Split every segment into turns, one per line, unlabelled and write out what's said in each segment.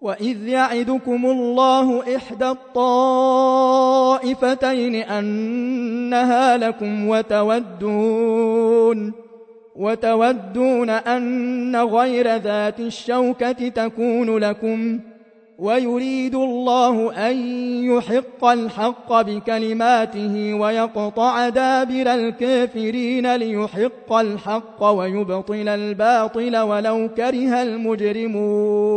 وإذ يعدكم الله إحدى الطائفتين أنها لكم وتودون وتودون أن غير ذات الشوكة تكون لكم ويريد الله أن يحق الحق بكلماته ويقطع دابر الكافرين ليحق الحق ويبطل الباطل ولو كره المجرمون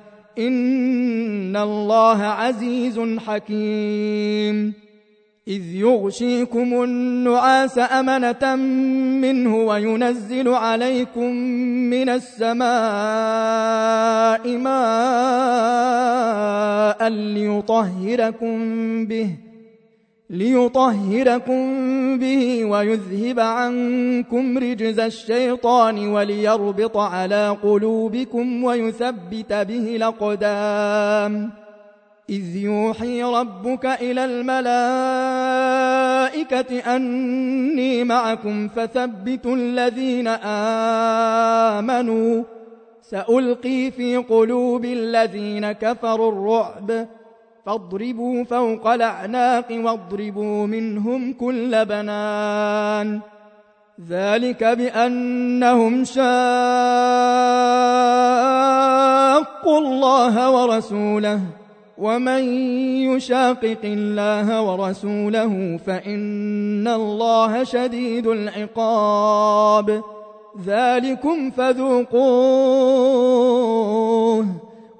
إن الله عزيز حكيم إذ يغشيكم النعاس أمنة منه وينزل عليكم من السماء ماء ليطهركم به ۖ ليطهركم به ويذهب عنكم رجز الشيطان وليربط على قلوبكم ويثبت به الأقدام. إذ يوحي ربك إلى الملائكة أني معكم فثبتوا الذين آمنوا. سألقي في قلوب الذين كفروا الرعب فاضربوا فوق الأعناق واضربوا منهم كل بنان. ذلك بأنهم شاقوا الله ورسوله ومن يشاقق الله ورسوله فإن الله شديد العقاب. ذلكم فذوقوه.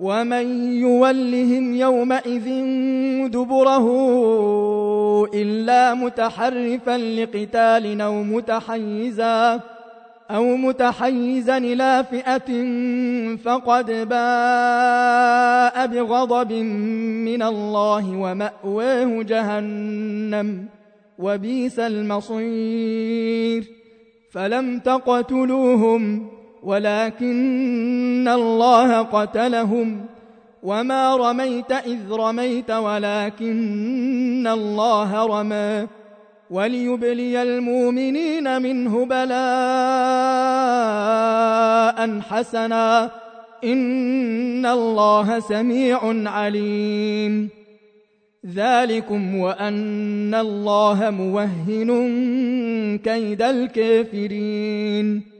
ومن يولهم يومئذ دبره إلا متحرفا لقتال أو متحيزا أو متحيزا إلى فئة فقد باء بغضب من الله ومأواه جهنم وبيس المصير فلم تقتلوهم ولكن الله قتلهم وما رميت إذ رميت ولكن الله رمى وليبلي المؤمنين منه بلاء حسنا إن الله سميع عليم ذلكم وأن الله موهن كيد الكافرين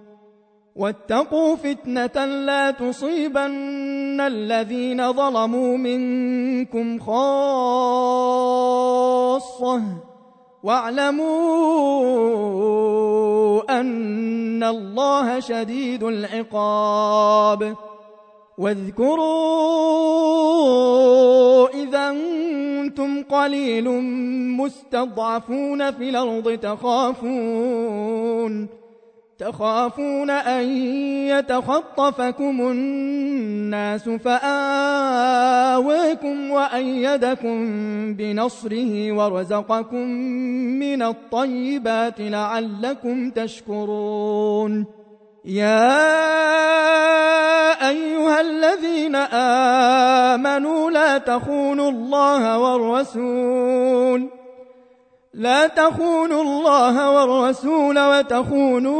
واتقوا فتنة لا تصيبن الذين ظلموا منكم خاصة. واعلموا أن الله شديد العقاب. واذكروا إذا أنتم قليل مستضعفون في الأرض تخافون. تخافون أن يتخطفكم الناس فآويكم وأيدكم بنصره ورزقكم من الطيبات لعلكم تشكرون. يا أيها الذين آمنوا لا تخونوا الله والرسول لا تخونوا الله والرسول وتخونوا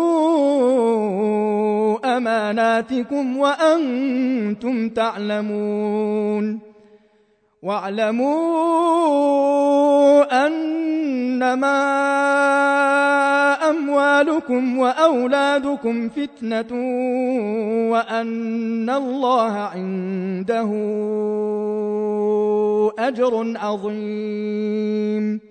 أماناتكم وأنتم تعلمون. واعلموا أنما أموالكم وأولادكم فتنة وأن الله عنده أجر عظيم.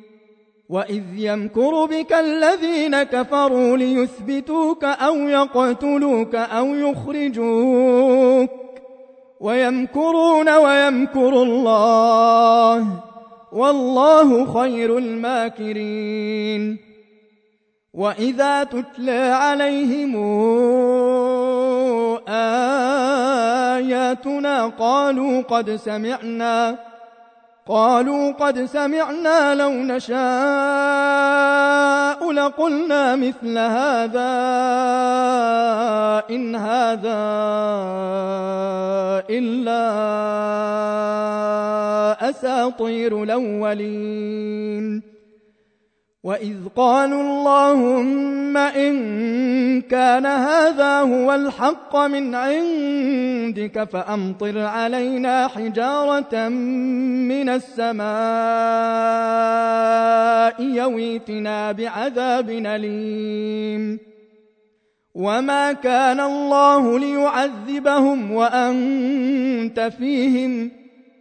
وإذ يمكر بك الذين كفروا ليثبتوك أو يقتلوك أو يخرجوك ويمكرون ويمكر الله والله خير الماكرين وإذا تتلى عليهم آياتنا قالوا قد سمعنا قالوا قد سمعنا لو نشاء لقلنا مثل هذا إن هذا إلا أساطير الأولين. وإذ قالوا اللهم إن كان هذا هو الحق من عندك فأمطر علينا حجارة من السماء يويتنا بعذاب أليم وما كان الله ليعذبهم وأنت فيهم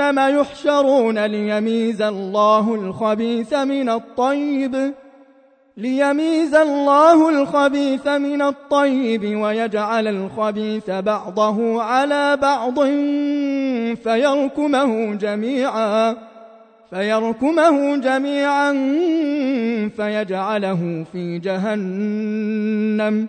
يحشرون ليميز الله الخبيث من الطيب ليميز الله الخبيث من الطيب ويجعل الخبيث بعضه على بعض فيركمه جميعا فيركمه جميعا فيجعله في جهنم.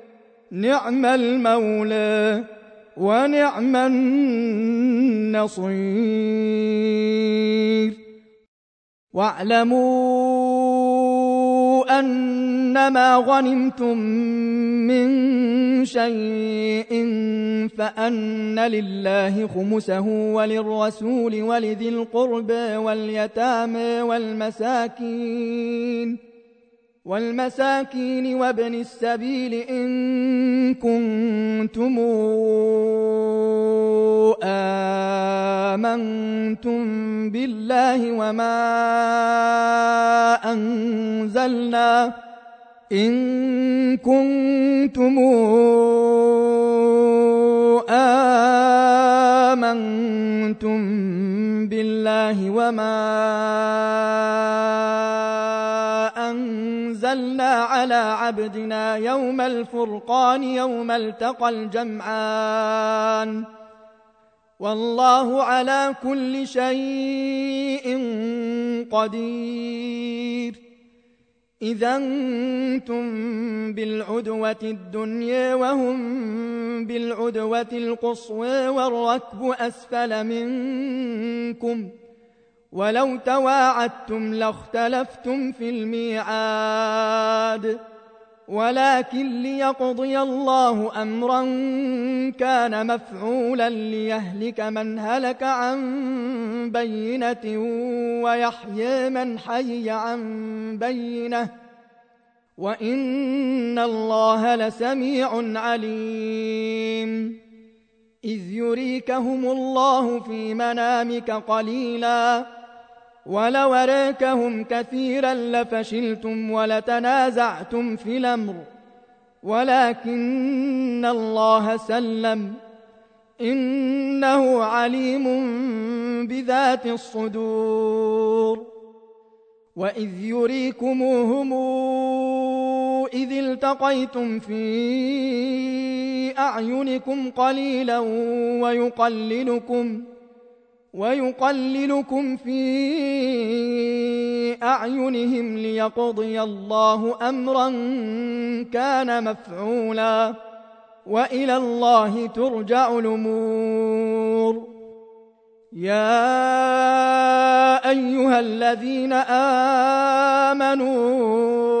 نعم المولى ونعم النصير. واعلموا أنما غنمتم من شيء فأن لله خمسه وللرسول ولذي القربى واليتامى والمساكين. والمساكين وابن السبيل إن كنتم آمنتم بالله وما أنزلنا إن كنتم آمنتم بالله وما أنزلنا على عبدنا يوم الفرقان يوم التقى الجمعان. والله على كل شيء قدير. إذا أنتم بالعدوة الدنيا وهم بالعدوة القصوى والركب أسفل منكم ۖ. ولو تواعدتم لاختلفتم في الميعاد. ولكن ليقضي الله أمرا كان مفعولا ليهلك من هلك عن بينة ويحيي من حي عن بينة. وإن الله لسميع عليم. إذ يريكهم الله في منامك قليلا. ولو كثيرا لفشلتم ولتنازعتم في الأمر. ولكن الله سلم. إنه عليم بذات الصدور. وإذ يريكموهم إذ التقيتم في أعينكم قليلا ويقللكم. ويقللكم في أعينهم ليقضي الله أمرا كان مفعولا وإلى الله ترجع الأمور. يا أيها الذين آمنوا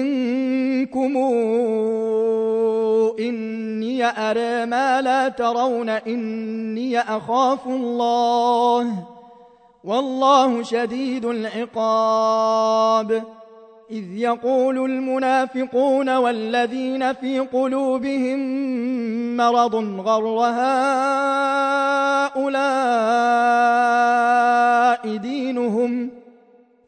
منكم إني أرى ما لا ترون إني أخاف الله والله شديد العقاب. إذ يقول المنافقون والذين في قلوبهم مرض غر هؤلاء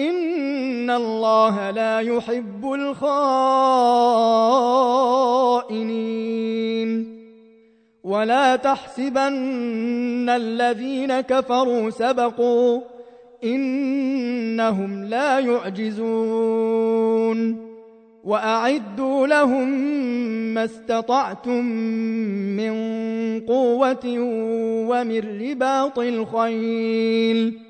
إن الله لا يحب الخائنين ولا تحسبن الذين كفروا سبقوا إنهم لا يعجزون وأعدوا لهم ما استطعتم من قوة ومن رباط الخيل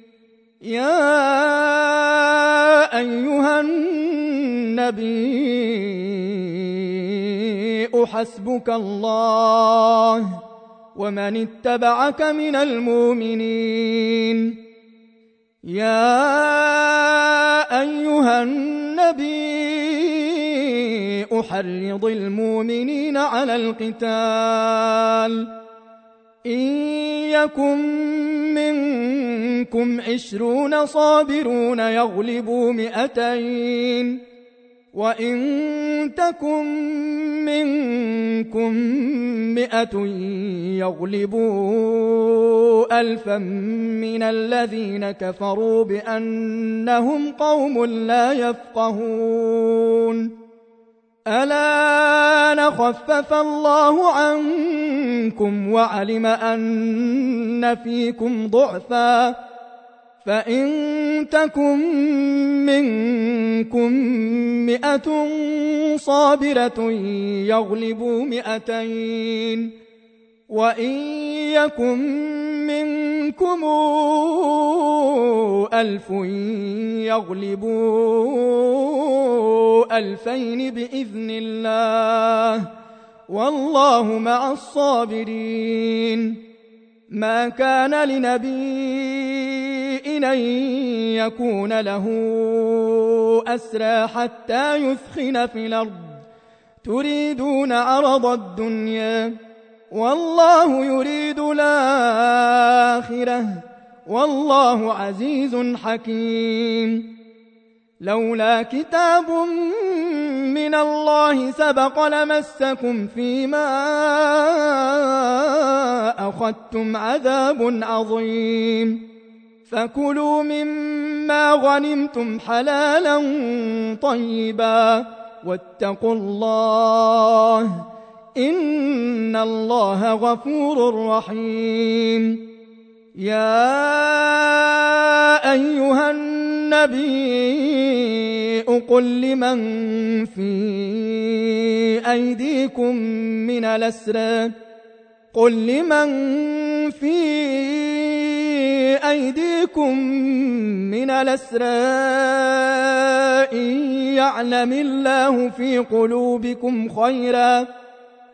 يا أيها النبي حسبك الله ومن اتبعك من المؤمنين. يا أيها النبي أحرض المؤمنين على القتال. إن يكن منكم عشرون صابرون يغلبوا مئتين وإن تكن منكم مئة يغلبوا ألفا من الذين كفروا بأنهم قوم لا يفقهون ألا نخفف الله عنكم وعلم أن فيكم ضعفا فإن تكن منكم مئة صابرة يغلبوا مئتين وإن يكن منكم ألف يغلبوا ألفين بإذن الله والله مع الصابرين ما كان لنبي أن يكون له أسرى حتى يثخن في الأرض تريدون عرض الدنيا والله يريد الآخرة. والله عزيز حكيم. لولا كتاب من الله سبق لمسكم فيما أخذتم عذاب عظيم. فكلوا مما غنمتم حلالا طيبا. واتقوا الله إن الله غفور رحيم. يا أيها النبي قل لمن في أيديكم من الأسرى قل لمن في أيديكم من الأسرى إن يعلم الله في قلوبكم خيراً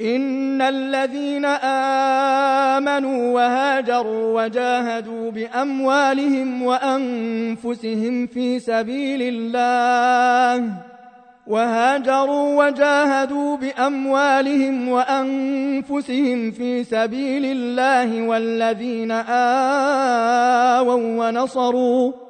إن الذين آمنوا وهاجروا وجاهدوا بأموالهم وأنفسهم في سبيل الله وهاجروا وجاهدوا بأموالهم وأنفسهم في سبيل الله والذين آووا ونصروا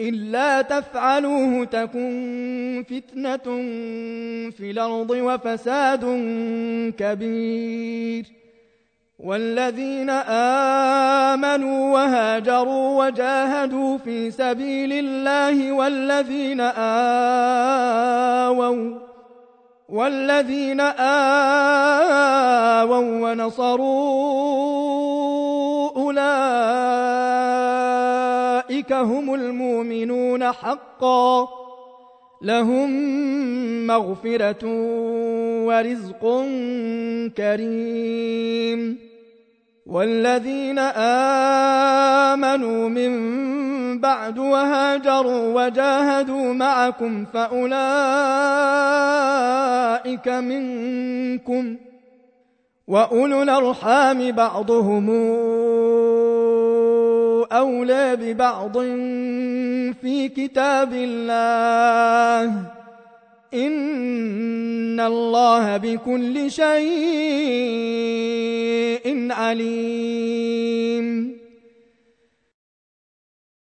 إلا تفعلوه تكن فتنة في الأرض وفساد كبير. والذين آمنوا وهاجروا وجاهدوا في سبيل الله والذين آووا والذين آووا ونصروا أولئك هم المؤمنون حقا. لهم مغفرة ورزق كريم. والذين آمنوا من بعد وهاجروا وجاهدوا معكم فأولئك منكم. وأولو الأرحام بعضهم أولى ببعض في كتاب الله. إن الله بكل شيء عليم.